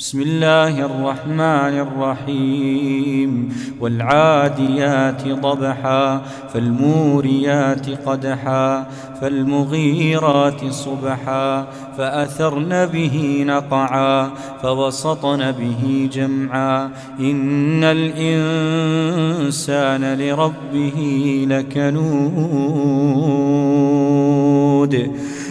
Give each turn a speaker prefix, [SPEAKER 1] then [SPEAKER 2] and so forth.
[SPEAKER 1] بسم الله الرحمن الرحيم. والعاديات ضبحا فالموريات قدحا فالمغيرات صبحا فأثرن به نقعا فوسطن به جمعا. إن الإنسان لربه لكنود.